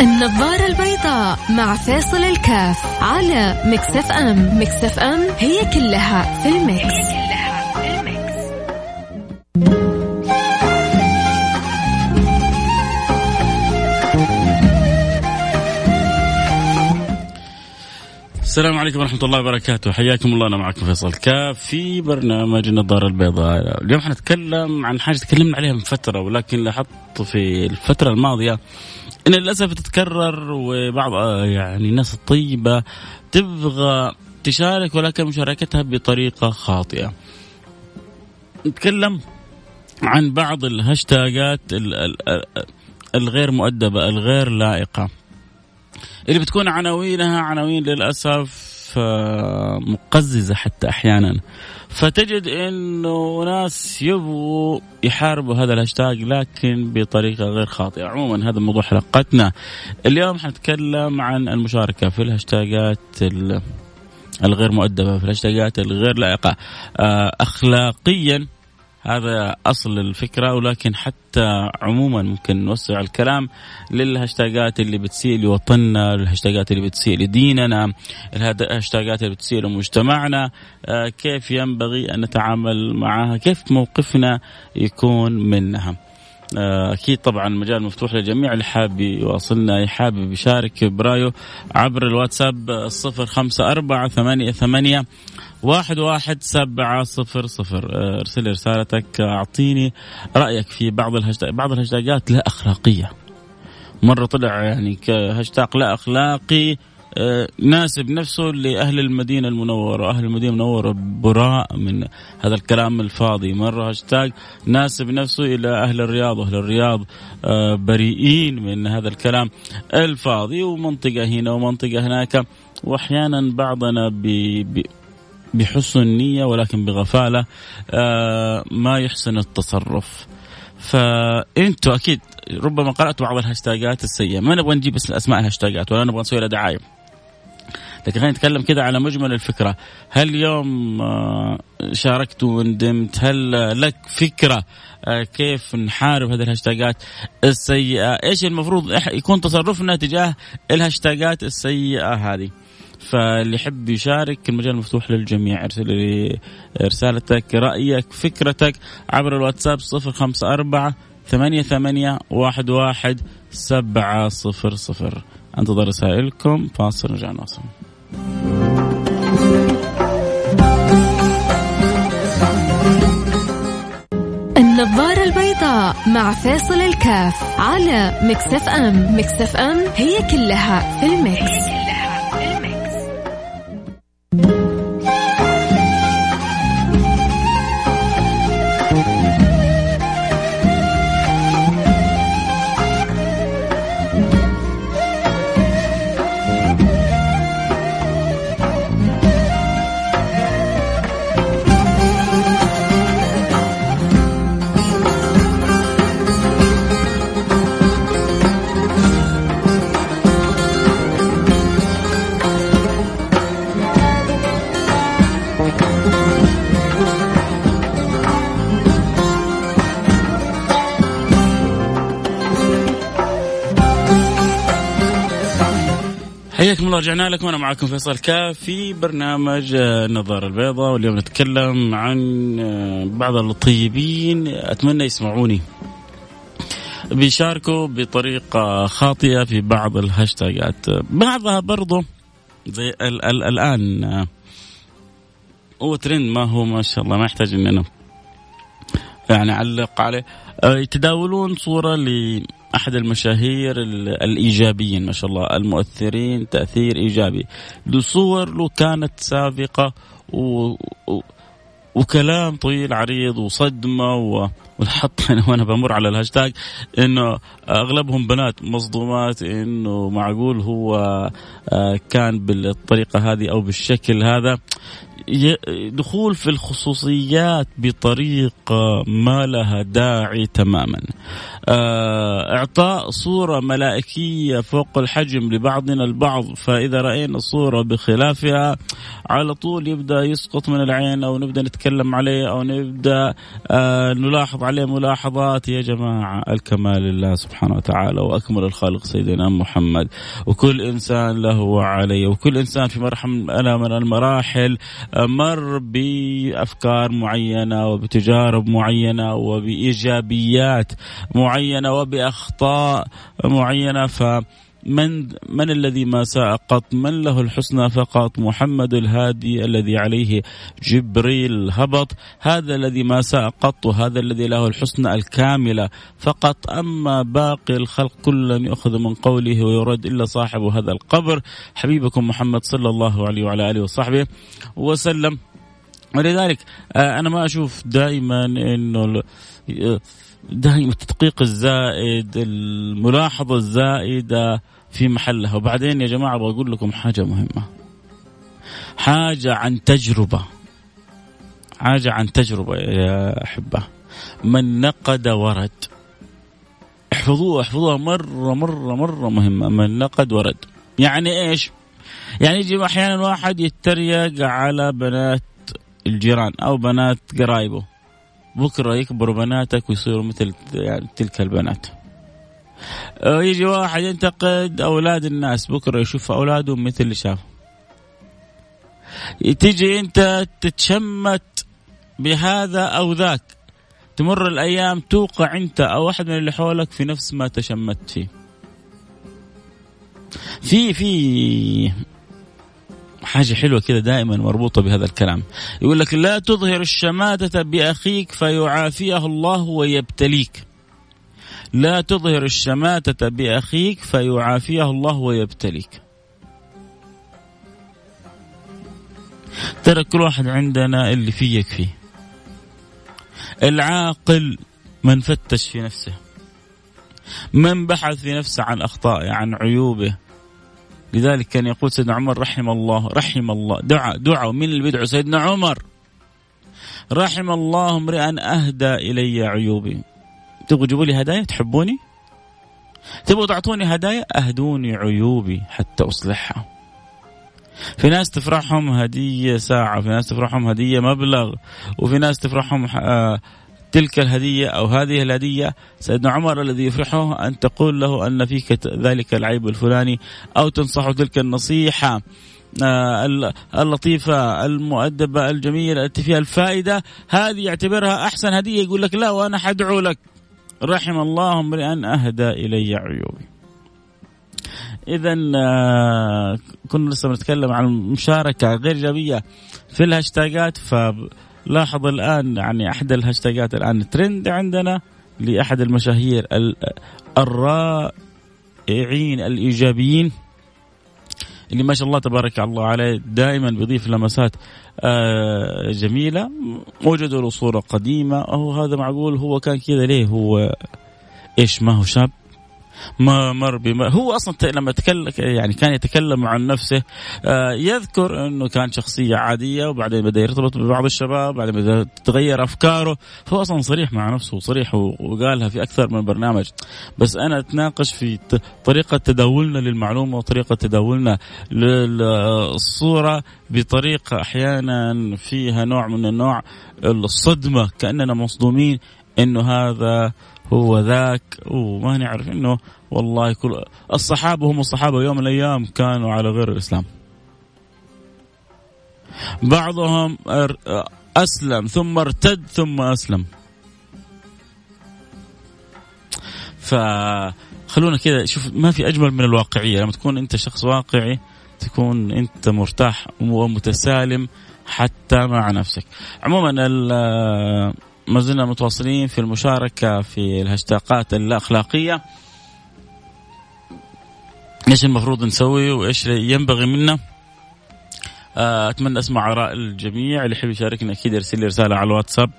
النظارة البيضاء مع فاصل الكاف على مكسف أم مكسف أم هي كلها في المكس, هي كلها في المكس. السلام عليكم ورحمة الله وبركاته. حياكم الله. أنا معكم فيصل كاف في برنامج النظارة البيضاء. اليوم حنتكلم عن حاجة تكلمنا عليها من فترة ولكن لاحظت في الفترة الماضية إن للأسف تتكرر وبعض يعني الناس الطيبة تبغى تشارك ولكن مشاركتها بطريقة خاطئة. نتكلم عن بعض الهاشتاجات الغير مؤدبة الغير لائقة اللي بتكون عناوينها عناوين للأسف مقززة حتى أحيانا فتجد إنه ناس يبغوا يحاربوا هذا الهاشتاج لكن بطريقة غير خاطئة، عموما هذا موضوع حلقتنا. اليوم حنتكلم عن المشاركة في الهاشتاجات الغير مؤدبة، في الهاشتاجات الغير لائقة. آه، اخلاقيا هذا أصل الفكرة ولكن حتى عموما ممكن نوسع الكلام للهاشتاجات اللي بتسيء لوطننا، الهاشتاجات اللي بتسيء لديننا، الهاشتاجات اللي بتسيء لمجتمعنا، آه، كيف ينبغي أن نتعامل معها، كيف موقفنا يكون منها. آه، أكيد طبعا المجال مفتوح للجميع اللي حاب يواصلنا حابب يشارك برايه عبر الواتساب الصفر خمسة أربعة ثمانية ثمانية واحد واحد سبعة صفر صفر. آه، ارسل رسالتك. أعطيني رأيك في بعض الهاشتاج بعض الهاشتاجات لا أخلاقية. مرة طلع يعني كهاشتاج لا أخلاقي آه، ناسب نفسه لأهل المدينة المنورة. وأهل المدينة المنورة براء من هذا الكلام الفاضي. مرة هاشتاج ناسب نفسه إلى أهل الرياض. وأهل الرياض آه، بريئين من هذا الكلام الفاضي ومنطقة هنا ومنطقة هناك. وأحيانا بعضنا بي بحسن نية ولكن بغفالة آه، ما يحسن التصرف. فانتوا أكيد ربما قريتوا بعض الهاشتاجات السيئة. ما نبغى نجيب اسماء الهاشتاجات ولا نبغى نسوي لها دعاية. لكن خلينا نتكلم كذا على مجمل الفكرة. هل اليوم آه، شاركت وندمت هل لك فكرة آه، كيف نحارب هذه الهاشتاجات السيئة؟ إيش المفروض يكون تصرفنا تجاه الهاشتاجات السيئة هذه؟ فاللي يحب يشارك المجال مفتوح للجميع. ارسل لي رسالتك رأيك فكرتك عبر الواتساب صفر خمسة أربعة ثمانية ثمانية واحد واحد سبعة صفر صفر. أنتظر رسائلكم. فاصل نرجع نواصل. النظارة البيضاء مع فيصل الكاف على Mix FM. Mix FM هي كلها في ال Mix. حياكم الله رجعنا لكم. وأنا معكم فيصل كاف في برنامج النظارة البيضاء واليوم نتكلم عن آه، بعض الطيبين. أتمنى يسمعوني. بيشاركوا بطريقة خاطئة في بعض الهاشتاجات. بعضها برضو زي ال ال الآن آه، هو ترند ما هو ما شاء الله ما يحتاج اننا يعني أعلق عليه. آه، يتداولون صورة أحد المشاهير الإيجابيين ما شاء الله المؤثرين تأثير إيجابي. لصور له كانت سابقة و... و... وكلام طويل عريض وصدمة و... والحط وأنا بمر على الهاشتاج إنه أغلبهم بنات مصدومات إنه معقول هو آه، كان بالطريقة هذه أو بالشكل هذا. دخول في الخصوصيات بطريقة ما لها داعي تماما. آه، إعطاء صورة ملائكية فوق الحجم لبعضنا البعض فإذا رأينا صورة بخلافها على طول يبدأ يسقط من العين أو نبدأ نتكلم عليه أو نبدأ آه، نلاحظ عليه ملاحظات. يا جماعة الكمال لله سبحانه وتعالى وأكمل الخالق سيدنا محمد. وكل إنسان له وعليه وكل إنسان في مرحلة من المراحل مر بأفكار معينة وبتجارب معينة وبإيجابيات معينة وبأخطاء معينة ف من من الذي ما ساء قط من له الحسنى فقط؟ محمد الهادي الذي عليه جبريل هبط. هذا الذي ما ساء قط وهذا الذي له الحسنى الكاملة فقط. أما باقي الخلق كلا يأخذ من قوله ويرد إلا صاحب هذا القبر. حبيبكم محمد صلى الله عليه وعلى آله وصحبه وسلم. ولذلك آه، أنا ما أشوف دائما أنه دائما التدقيق الزائد الملاحظة الزائدة في محلها. وبعدين يا جماعة أبغى أقول لكم حاجة مهمة. حاجة عن تجربة. حاجة عن تجربة يا أحبة. من نقد ورد. احفظوها احفظوها مرة مرة مرة مهمة. من نقد ورد. يعني إيش؟ يعني يجي أحيانا واحد يتريق على بنات الجيران أو بنات قرايبه. بكرة يكبروا بناتك ويصيروا مثل يعني تلك البنات. آه، يجي واحد ينتقد أولاد الناس بكرة يشوف اولادهم مثل اللي شافه. تيجي أنت تتشمت بهذا أو ذاك. تمر الأيام توقع أنت أو أحد من اللي حولك في نفس ما تشمت فيه. في في حاجة حلوة كذا دائما مربوطة بهذا الكلام. يقول لك لا تظهر الشماتة بأخيك فيعافيه الله ويبتليك. لا تظهر الشماتة بأخيك فيعافيه الله ويبتليك. ترى كل واحد عندنا اللي فيه يكفيه العاقل من فتش في نفسه. من بحث في نفسه عن أخطائه عن عيوبه لذلك كان يقول سيدنا عمر رحم الله رحم الله دعاء دعاء. من اللي بيدعو سيدنا عمر؟ رحم الله امرئا أهدى إلي عيوبي. تبغوا تجيبوا لي هدايا؟ تحبوني؟ تبغوا تعطوني هدايا؟ أهدوني عيوبي حتى أصلحها. في ناس تفرحهم هدية ساعة في ناس تفرحهم هدية مبلغ وفي ناس تفرحهم آه، تلك الهدية أو هذه الهدية سيدنا عمر الذي يفرحه أن تقول له أن فيك ذلك العيب الفلاني أو تنصحه تلك النصيحة. آه، اللطيفة المؤدبة الجميلة التي فيها الفائدة هذه يعتبرها أحسن هدية يقول لك لا وأنا حدعو لك. رحم الله امرئا أهدى إلي عيوبي. إذا آه، كنا لسه بنتكلم عن مشاركة غير إيجابية في الهاشتاجات ف لاحظ الآن يعني أحد الهاشتاجات الآن ترند عندنا لأحد المشاهير الرائعين الإيجابيين اللي ما شاء الله تبارك الله عليه دائما بيضيف لمسات آه، جميلة. وجدوا له صورة قديمة. أو هذا معقول هو كان كذا ليه؟ هو إيش؟ ما هو شاب؟ مر بما هو أصلا لما تكلم يعني كان يتكلم عن نفسه آه، يذكر إنه كان شخصية عادية وبعدين بدأ يرتبط ببعض الشباب بعدين بدأ تتغير أفكاره. فهو أصلا صريح مع نفسه صريح وقالها في أكثر من برنامج. بس أنا أتناقش في طريقة تداولنا للمعلومة وطريقة تداولنا للصورة بطريقة أحيانا فيها نوع من النوع الصدمة كأننا مصدومين. إنه هذا هو ذاك وما نعرف إنه والله كل الصحابة هم الصحابة يوم من الأيام كانوا على غير الإسلام. بعضهم أسلم ثم ارتد ثم أسلم. فخلونا كذا شوف ما في أجمل من الواقعية لما تكون أنت شخص واقعي تكون أنت مرتاح ومتسالم حتى مع نفسك. عموما ما زلنا متواصلين في المشاركة في الهاشتاقات الأخلاقية. إيش المفروض نسوي وإيش ينبغي منا؟ آه، أتمنى أسمع آراء الجميع. اللي يحب يشاركنا أكيد يرسل لي رسالة على الواتساب.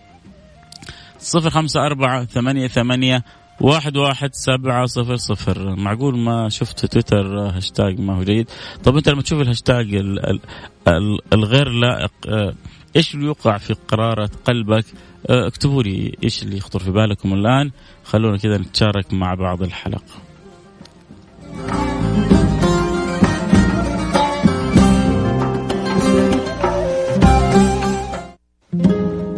صفر خمسة أربعة ثمانية ثمانية واحد واحد سبعة صفر صفر. معقول ما شفت تويتر هاشتاج ما هو جيد. طب أنت لما تشوف الهاشتاج الغير لائق آه، إيش اللي يوقع في قرارة قلبك؟ آه، اكتبوا لي إيش اللي يخطر في بالكم الآن. خلونا كذا نتشارك مع بعض الحلقة.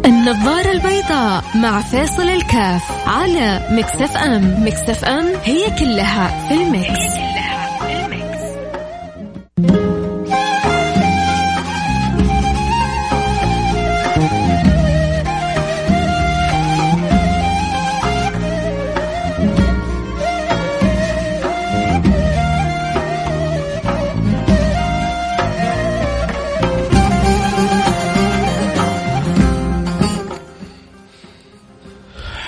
النظارة البيضاء مع فيصل الكاف على Mix FM. Mix FM هي كلها في ال Mix,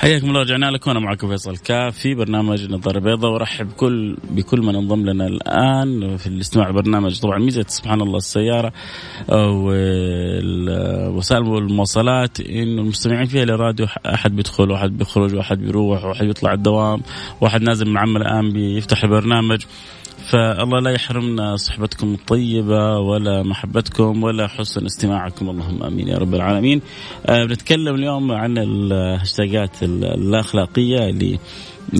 حياكم الله رجعنا لكم. أنا معكم فيصل كاف في برنامج نظاره بيضاء وارحب كل بكل من انضم لنا الآن في الاستماع البرنامج طبعا ميزة سبحان الله السيارة أو وسائل المواصلات إنه المستمعين فيها للراديو أحد بيدخل واحد بيخرج واحد بيروح واحد بيطلع الدوام واحد نازل من عمل الان بيفتح البرنامج. فالله لا يحرمنا صحبتكم الطيبة ولا محبتكم ولا حسن استماعكم. اللهم آمين يا رب العالمين. آه بنتكلم اليوم عن الهاشتاجات اللا اخلاقية اللي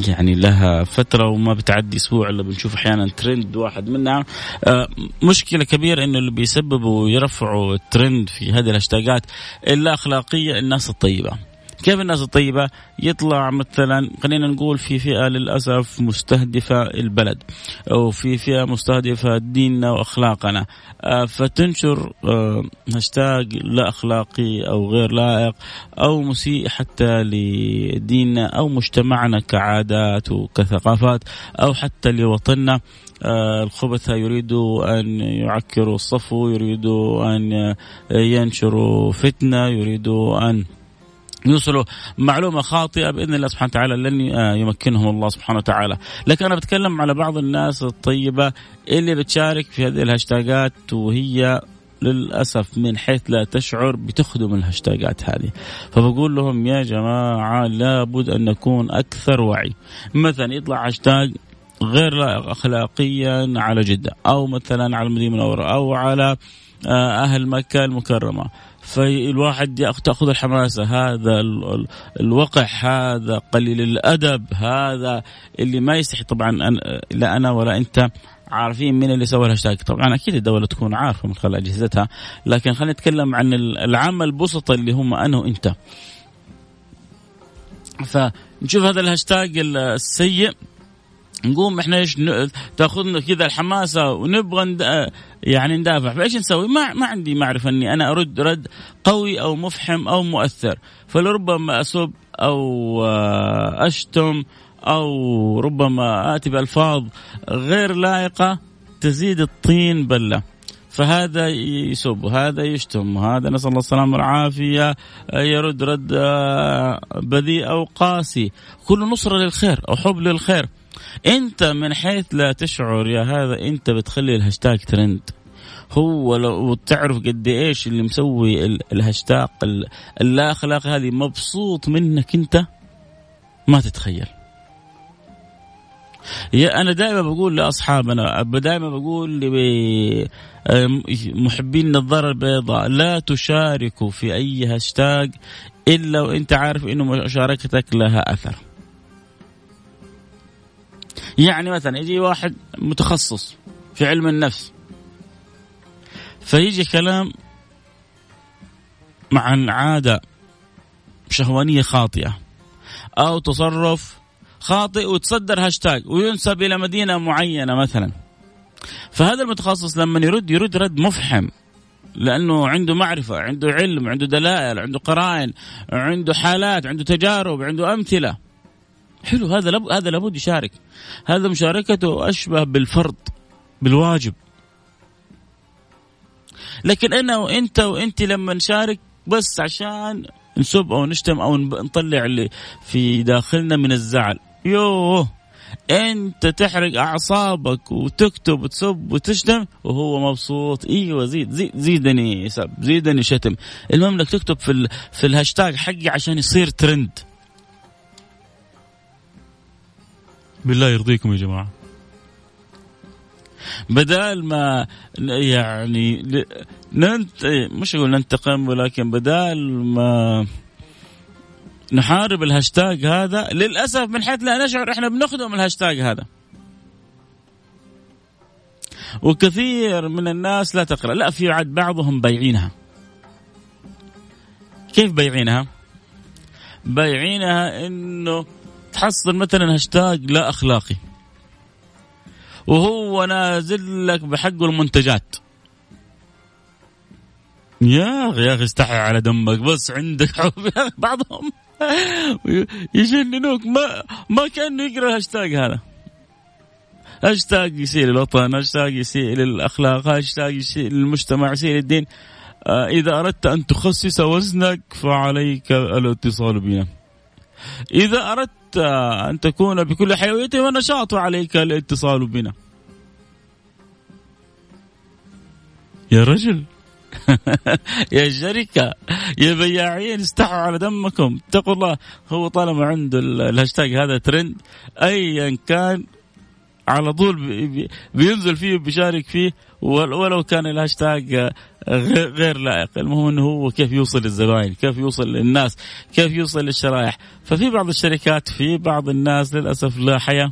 يعني لها فترة وما بتعدي أسبوع إلا بنشوف أحيانا ترند واحد منها. آه مشكلة كبيرة إنه اللي بيسببوا ويرفعوا الترند في هذه الهاشتاجات اللا أخلاقية الناس الطيبة. كيف الناس الطيبة يطلع مثلا خلينا نقول في فئة للأسف مستهدفة البلد أو في فئة مستهدفة ديننا وأخلاقنا. آه، فتنشر آه، هاشتاج لا أخلاقي أو غير لائق أو مسيء حتى لديننا أو مجتمعنا كعادات وكثقافات أو حتى لوطننا. آه الخبثة يريدوا أن يعكروا الصفو يريدوا أن ينشروا فتنة يريدوا أن يوصلوا معلومة خاطئة بإذن الله سبحانه وتعالى لن آه، يمكنهم الله سبحانه وتعالى، لكن أنا بتكلم على بعض الناس الطيبة اللي بتشارك في هذه الهاشتاجات وهي للأسف من حيث لا تشعر بتخدم الهاشتاجات هذه. فبقول لهم يا جماعة لابد أن نكون أكثر وعي. مثلا يطلع هاشتاج غير اخلاقيا على جدة أو مثلا على المدينة المنورة أو على أهل مكة المكرمة. فالواحد تأخذ الحماسة هذا الوقح هذا قليل الأدب هذا اللي ما يستحي طبعا لا أنا ولا أنت عارفين مين اللي سوى الهاشتاج. طبعا أكيد الدولة تكون عارفة من خلال أجهزتها لكن خلينا نتكلم عن العامة البسطاء اللي هم أنا وأنت. فنشوف هذا الهاشتاج السيء. نقوم إحنا إيش تأخذنا كذا الحماسة ونبغى يعني ندافع. فإيش نسوي؟ ما ما عندي معرفة إني أنا أرد رد قوي أو مفحم أو مؤثر. فلربما اسب أو آه، أشتم أو ربما آتي بألفاظ غير لائقة تزيد الطين بلة. فهذا يسب وهذا يشتم وهذا نسأل الله السلامة والعافية يرد رد آه، بذيء أو قاسي. كله نصره للخير أو حب للخير. انت من حيث لا تشعر يا هذا انت بتخلي الهاشتاج ترند هو لو تعرف قد إيش اللي مسوي الهاشتاج اللا اخلاقي هذه مبسوط منك انت؟ ما تتخيل. يا أنا دائما بقول لأصحابنا دائما بقول لمحبين النظاره البيضاء لا تشاركوا في أي هاشتاج إلا وانت عارف إنه مشاركتك لها أثر. يعني مثلا يجي واحد متخصص في علم النفس فيجي كلام مع عادة شهوانية خاطئة أو تصرف خاطئ وتصدر هاشتاج وينسب إلى مدينة معينة مثلا. فهذا المتخصص لما يرد يرد رد مفحم لأنه عنده معرفة عنده علم عنده دلائل عنده قرائن عنده حالات عنده تجارب عنده أمثلة. حلو هذا لب... هذا لابد يشارك. هذا مشاركته أشبه بالفرض بالواجب. لكن أنا وأنت وانت لما نشارك بس عشان نسب أو نشتم أو نطلع اللي في داخلنا من الزعل. يوه أنت تحرق أعصابك وتكتب وتسب وتشتم وهو مبسوط. إيوه زيد زيد زيدني سب زيدني شتم. المهم إنك تكتب في ال... في الهاشتاج حقي عشان يصير ترند بالله يرضيكم يا جماعة. بدال ما يعني ننت مش أقول ننتقم ولكن بدال ما نحارب الهاشتاج هذا للأسف من حيث لا نشعر إحنا بنخدم الهاشتاج هذا. وكثير من الناس لا تقرأ. لا في عاد بعضهم بايعينها كيف بايعينها بايعينها إنه تحصل مثلا هاشتاج لا أخلاقي. وهو نازل لك بحقه المنتجات. يا أخي يا أخي استحي على دمك بس عندك حب. بعضهم يجننوك ما ما كانه يقرأ الهاشتاج هذا. هاشتاج يسيء للوطن هاشتاج يسيء للاخلاق هاشتاج يسيء للمجتمع يسيء للدين آه، إذا أردت أن تخصص وزنك فعليك الاتصال بنا. إذا أردت أن تكون بكل حيوية ونشاط فعليك الاتصال بنا. يا رجل. يا شركة يا بياعين استحوا على دمكم. اتقوا الله. هو طالما عنده الهاشتاج هذا ترند ايا كان على طول بينزل فيه وبيشارك فيه ولو كان الهاشتاج غير لائق. المهم إنه هو كيف يوصل للزباين كيف يوصل للناس كيف يوصل للشرائح. ففي بعض الشركات في بعض الناس للأسف لا حياة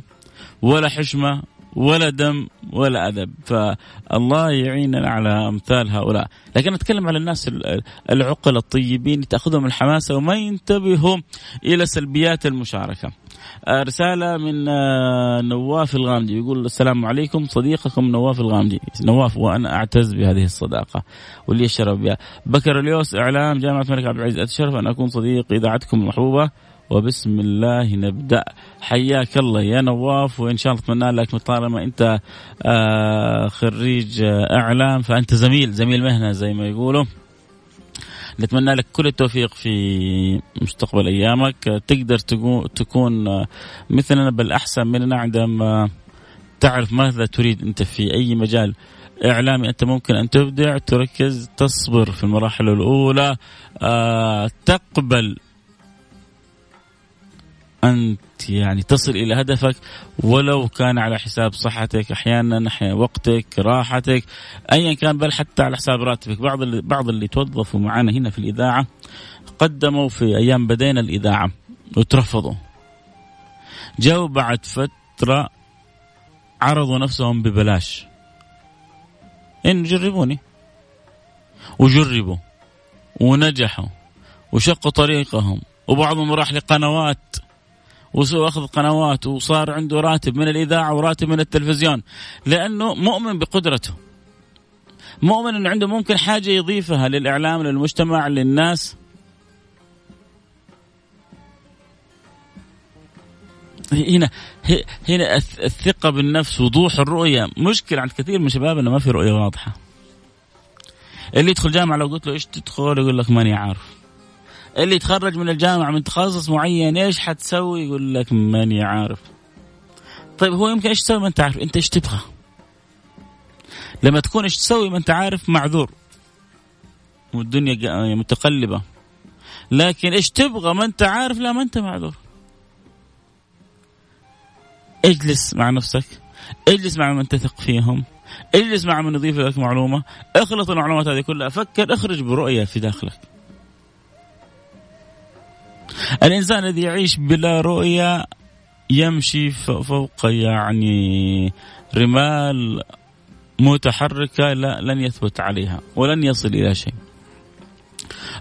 ولا حشمة ولا دم ولا أدب. فالله يعيننا على أمثال هؤلاء. لكن أتكلم على الناس العقل الطيبين تأخذهم الحماسة وما ينتبهوا إلى سلبيات المشاركة. رسالة من آه، نواف الغامدي. يقول السلام عليكم. صديقكم نواف الغامدي. نواف وأنا أعتز بهذه الصداقة واللي الشرف بها. بكر اليوس إعلام جامعة الملك عبد العزيز. أتشرف أن أكون صديق إذاعتكم المحبوبة. وبسم الله نبدأ. حياك الله يا نواف وإن شاء الله أتمنى لك طالما أنت آه، خريج آه، إعلام فأنت زميل زميل مهنة زي ما يقولوا. نتمنى لك كل التوفيق في مستقبل أيامك. تقدر تكون مثلنا بل أحسن مننا عندما تعرف ماذا تريد أنت في أي مجال إعلامي. أنت ممكن أن تبدع تركز تصبر في المراحل الأولى آه، تقبل أنت يعني تصل إلى هدفك ولو كان على حساب صحتك أحيانا وقتك راحتك أيا كان بل حتى على حساب راتبك. بعض اللي بعض اللي توظفوا معنا هنا في الإذاعة قدموا في أيام بدينا الإذاعة وترفضوا. جاوا بعد فترة عرضوا نفسهم ببلاش. إن جربوني. وجربوا ونجحوا وشقوا طريقهم. وبعضهم راح لقنوات واخذ قنوات وصار عنده راتب من الإذاعة وراتب من التلفزيون لأنه مؤمن بقدرته. مؤمن إنه عنده ممكن حاجة يضيفها للإعلام للمجتمع للناس. هنا هنا الثقة بالنفس وضوح الرؤية مشكلة عند كثير من شبابنا ما في رؤية واضحة. اللي يدخل جامعة لو قلت له إيش تدخل؟ يقول لك ماني عارف. اللي يتخرج من الجامعة من تخصص معين إيش حتسوي؟ يقول لك ماني عارف. طيب هو يمكن إيش تسوي ما أنت عارف أنت إيش تبغى؟ لما تكون إيش تسوي ما أنت عارف معذور. والدنيا متقلبة. لكن إيش تبغى ما أنت عارف لا ما أنت معذور. اجلس مع نفسك اجلس مع من تثق فيهم اجلس مع من يضيف لك معلومة اخلط المعلومات هذه كلها فكر اخرج برؤية في داخلك. الإنسان الذي يعيش بلا رؤية يمشي فوق يعني رمال متحركة لا لن يثبت عليها ولن يصل إلى شيء.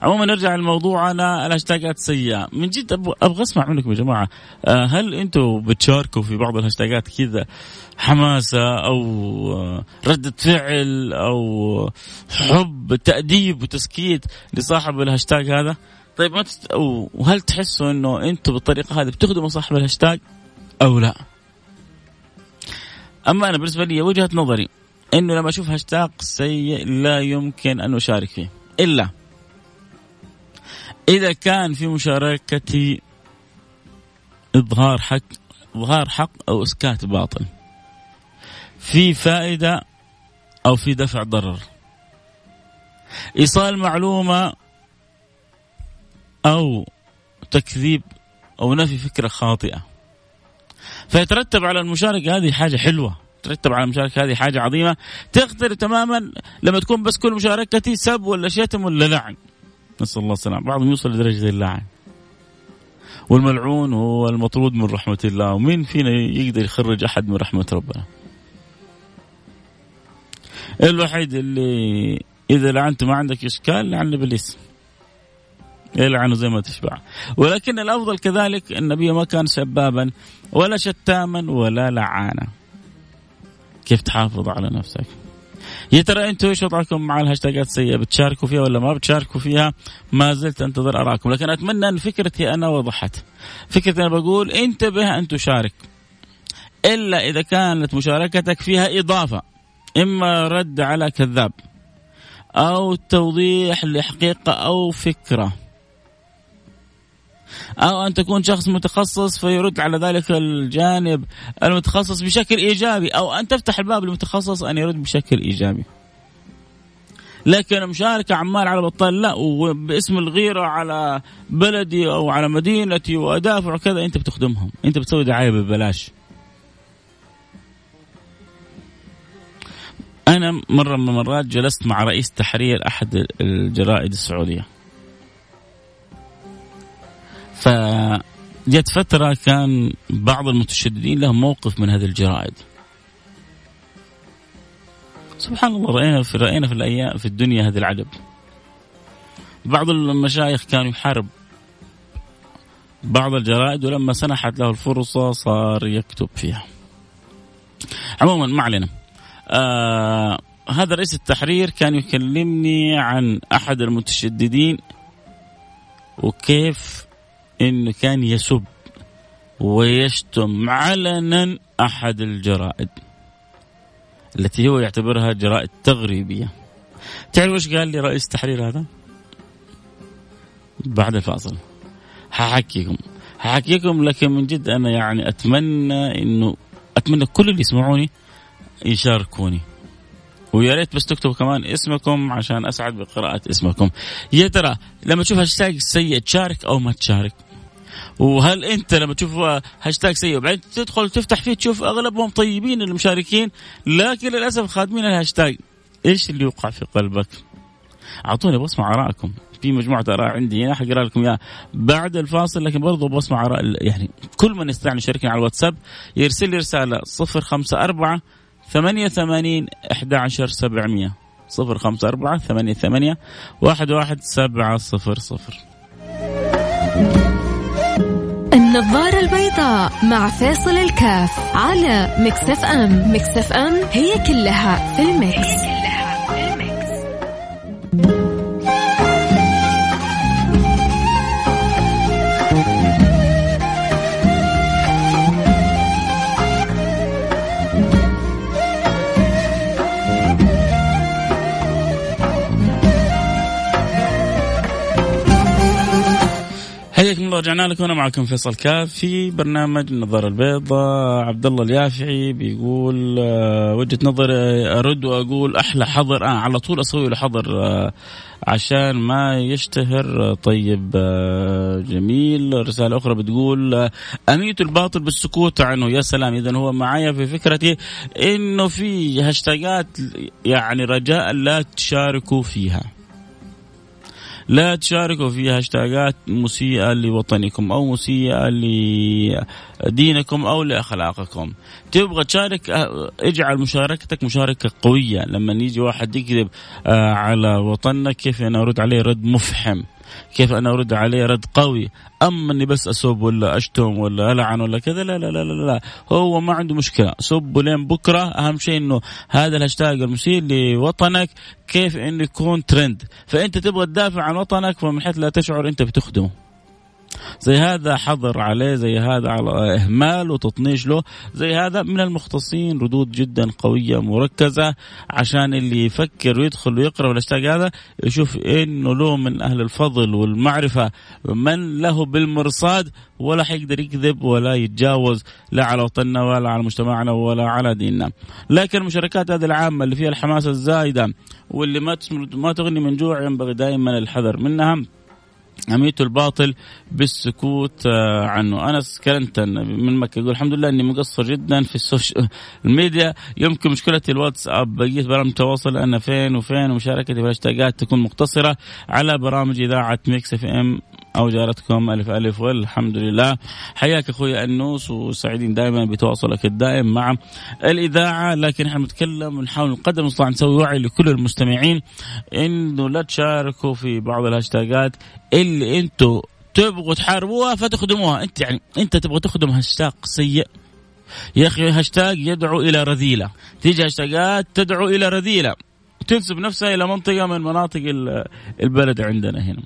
عموما نرجع لموضوعنا الهاشتاجات سيئة. من جد أبغى أسمع منكم يا جماعة. آه، هل أنتم بتشاركوا في بعض الهاشتاجات كذا حماسة أو آه، رده فعل أو حب تأديب وتسكيت لصاحب الهاشتاج هذا؟ طيب ما تست... وهل تحسوا إنه أنتم بالطريقة هذه بتخدموا صاحب الهاشتاج أو لا؟ أما أنا بالنسبة لي وجهة نظري إنه لما أشوف هاشتاج سيء لا يمكن أن أشارك فيه إلا إذا كان في مشاركتي إظهار حق إظهار حق أو إسكات باطل في فائدة أو في دفع ضرر إيصال معلومة أو تكذيب أو نفي فكرة خاطئة. فيترتب على المشاركة هذه حاجة حلوة. ترتب على المشاركة هذه حاجة عظيمة. تختلف تماما لما تكون بس كل مشاركتي سب ولا شتم ولا لعن. نسأل الله السلامة. بعضهم يوصل لدرجة اللعن. والملعون هو المطرود من رحمة الله. ومين فينا يقدر يخرج أحد من رحمة ربنا؟ الوحيد اللي إذا لعنت ما عندك إشكال لعن ابليس يلعنه زي ما تشبع. ولكن الأفضل كذلك النبي ما كان سبابا ولا شتاما ولا لعانا. كيف تحافظ على نفسك؟ يا ترى أنتم إيش وضعكم مع الهاشتاجات السيئة؟ بتشاركوا فيها ولا ما بتشاركوا فيها؟ ما زلت أنتظر أراكم. لكن أتمنى أن فكرتي أنا وضحت. فكرتي أنا بقول انتبه أن تشارك. إلا إذا كانت مشاركتك فيها إضافة إما رد على كذاب أو توضيح لحقيقة أو فكرة. أو أن تكون شخص متخصص فيرد على ذلك الجانب المتخصص بشكل إيجابي أو أن تفتح الباب للمتخصص أن يرد بشكل إيجابي. لكن مشاركة عمال على بطال لا وباسم الغيرة على بلدي أو على مدينتي وأدافع وكذا أنت بتخدمهم. أنت بتسوي دعاية ببلاش. أنا مرة من المرات جلست مع رئيس تحرير أحد الجرائد السعودية. فجت فترة كان بعض المتشددين لهم موقف من هذه الجرائد. سبحان الله رأينا في رأينا في الأيام في الدنيا هذا العجب. بعض المشايخ كانوا يحارب بعض الجرائد ولما سنحت له الفرصة صار يكتب فيها. عموما ما علينا. آه هذا رئيس التحرير كان يكلمني عن أحد المتشددين وكيف انه كان يسب ويشتم علنا أحد الجرائد التي هو يعتبرها جرائد تغريبية تعرف إيش قال لي رئيس التحرير هذا؟ بعد الفاصل ححكيكم ححكيكم لكن من جد أنا يعني أتمنى إنه أتمنى كل اللي يسمعوني يشاركوني ويا ريت بس تكتبوا كمان اسمكم عشان أسعد بقراءة اسمكم. يا ترى لما تشوف هاشتاج سيء تشارك أو ما تشارك؟ وهل أنت لما تشوف هاشتاج سيء وبعدين تدخل تفتح فيه تشوف أغلبهم طيبين المشاركين لكن للأسف خادمين الهاشتاج إيش اللي يوقع في قلبك؟ أعطوني بسمع آرائكم في مجموعة آراء عندي هنا حقرأ لكم إياها بعد الفاصل لكن برضو بسمع آراء يعني كل من يستطيع يشاركني على الواتساب يرسل لي رسالة 054 88 11700 054 88 11700 النظارة البيضاء مع فاصل الكاف على مكسف أم. مكسف أم هي كلها في المكس, الله رجعنا لكم. أنا معكم فيصل كاف في برنامج النظاره البيضاء عبد الله اليافعي بيقول آه، وجهة نظر أرد وأقول أحلى حظر. آه على طول أسوي له حظر آه عشان ما يشتهر. آه، طيب آه جميل. رسالة أخرى بتقول آه أميت الباطل بالسكوت عنه. يا سلام. اذا هو معايا في فكرتي إنه في هاشتاجات يعني رجاء لا تشاركوا فيها. لا تشاركوا في هاشتاجات مسيئة لوطنكم أو مسيئة لدينكم أو لأخلاقكم. تبغى تشارك اجعل مشاركتك مشاركة قوية. لما يجي واحد يكذب أه، على وطننا كيف أنا أرد عليه رد مفحم؟ كيف أنا أرد عليه رد قوي؟ اما أني بس أسب ولا أشتم ولا ألعن ولا كذا؟ لا لا لا لا, لا. هو ما عنده مشكلة. سب لين بكرة. أهم شيء إنه هذا الهاشتاج المسيء لوطنك كيف إنه يكون ترند فأنت تبغى تدافع عن وطنك فمن حيث لا تشعر أنت بتخدمه. زي هذا حظر عليه زي هذا على إهمال وتطنيش له زي هذا من المختصين ردود جدا قوية مركزة عشان اللي يفكر ويدخل ويقرأ الهاشتاج هذا يشوف إنه له من أهل الفضل والمعرفة من له بالمرصاد ولا حيقدر يكذب ولا يتجاوز لا على وطننا ولا على مجتمعنا ولا على ديننا. لكن المشاركات هذه العامة اللي فيها الحماسه الزايدة واللي ما ما تغني من جوع ينبغي دائما الحذر منها. أميت الباطل بالسكوت آه، عنه. أنس كلنتن من مكة يقول الحمد لله أني مقصر جدا في ال social media يمكن مشكلتي الواتساب بقيت برامج التواصل أنا فين وفين ومشاركتي في تكون مقتصرة على برامج إذاعة Mix FM. أو جارتكم ألف ألف والحمد لله. حياك أخوي انوس وسعيدين دائما بتواصلك الدائم مع الإذاعة. لكن إحنا بنتكلم ونحاول قدر المستطاع نسوي وعي لكل المستمعين إنه لا تشاركوا في بعض الهاشتاجات اللي أنتم تبغوا تحاربوها فتخدموها. أنت يعني أنت تبغى تخدم هاشتاج سيء؟ يا أخي هاشتاج يدعو إلى رذيلة. تيجي هاشتاجات تدعو إلى رذيلة. تنسب نفسها إلى منطقة من مناطق البلد عندنا هنا.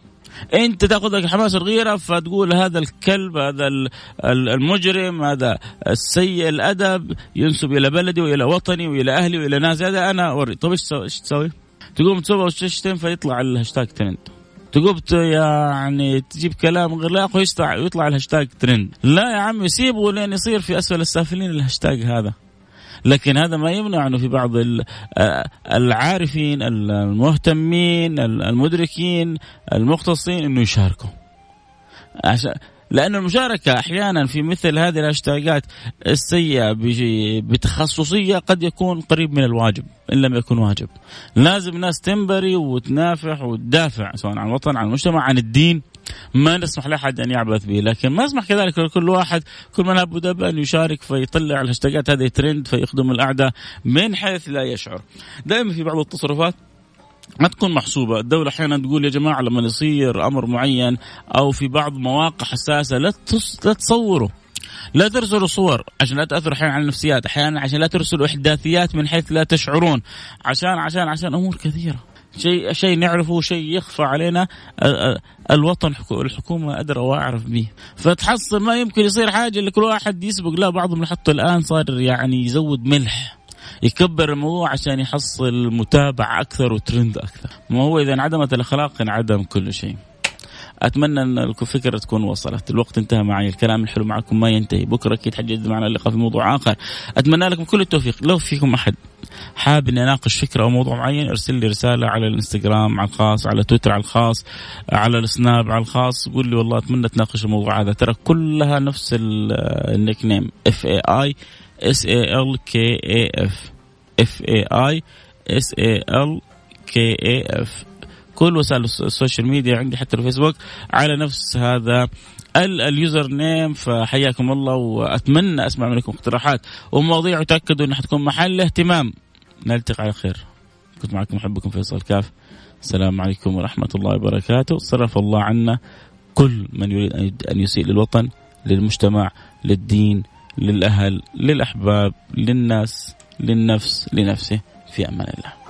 انت تاخذ لك حماس الغيره فتقول هذا الكلب هذا المجرم هذا السيء الأدب ينسب إلى بلدي وإلى وطني وإلى أهلي وإلى ناس. هذا أنا أوري. طيب إيش تسوي؟ تقوم تسوي وتشتم فيطلع الهاشتاج ترند. تقوم يعني تجيب كلام غير لا يطلع يطلع الهاشتاج ترند. لا يا عمي سيبه لين يصير في أسفل السافلين الهاشتاج هذا. لكن هذا ما يمنع أنه في بعض العارفين المهتمين المدركين المختصين إنه يشاركوا. لأن المشاركة أحيانا في مثل هذه الهاشتاجات السيئة بتخصصية قد يكون قريب من الواجب إن لم يكن واجب. لازم الناس تنبري وتنافح وتدافع سواء عن الوطن عن المجتمع عن الدين. ما نسمح لأحد أن يعبث به لكن ما نسمح كذلك لكل واحد كل من هب ودب ان يشارك فيطلع الهاشتاجات هذه ترند فيخدم الاعداء من حيث لا يشعر. دائما في بعض التصرفات ما تكون محسوبة. الدولة أحيانا تقول يا جماعة لما يصير أمر معين أو في بعض مواقع حساسة لا, لا تصوروا لا ترسلوا صور عشان لا تاثروا أحيانا على النفسيات أحيانا عشان لا ترسلوا إحداثيات من حيث لا تشعرون. عشان عشان عشان أمور كثيرة. شيء شيء نعرفه شيء يخفى علينا الوطن الحكومة أدرى وأعرف به. فتحصل ما يمكن يصير حاجة اللي كل واحد يسبق. لا بعضهم حتى الآن صار يعني يزود ملح يكبر الموضوع عشان يحصل متابع أكثر وترند أكثر. ما هو إذا انعدمت الأخلاق انعدم كل شيء. أتمنى أن الفكرة تكون وصلت. الوقت انتهى معي الكلام الحلو معكم ما ينتهي. بكرة أكيد حيتجدد معنا اللقاء في موضوع آخر. أتمنى لكم كل التوفيق. لو فيكم أحد حاب اني اناقش فكرة أو موضوع معين ارسل لي رسالة على الإنستغرام على الخاص على تويتر على الخاص على السناب على الخاص. قول لي والله أتمنى تناقش الموضوع هذا. ترى كلها نفس ال nickname F A A S A L K A F F A I S A L K A F كل وسائل ال social media عندي حتى الفيسبوك على نفس هذا ال username فحياكم الله وأتمنى أسمع منكم اقتراحات. ومواضيع وتاكدوا إنها حتكون محل اهتمام. نلتقي على خير. كنت معكم محبكم فيصل كاف. السلام عليكم ورحمة الله وبركاته. صرف الله عنا كل من يريد أن يسيء للوطن للمجتمع للدين للأهل للأحباب للناس للنفس لنفسه. في أمان الله.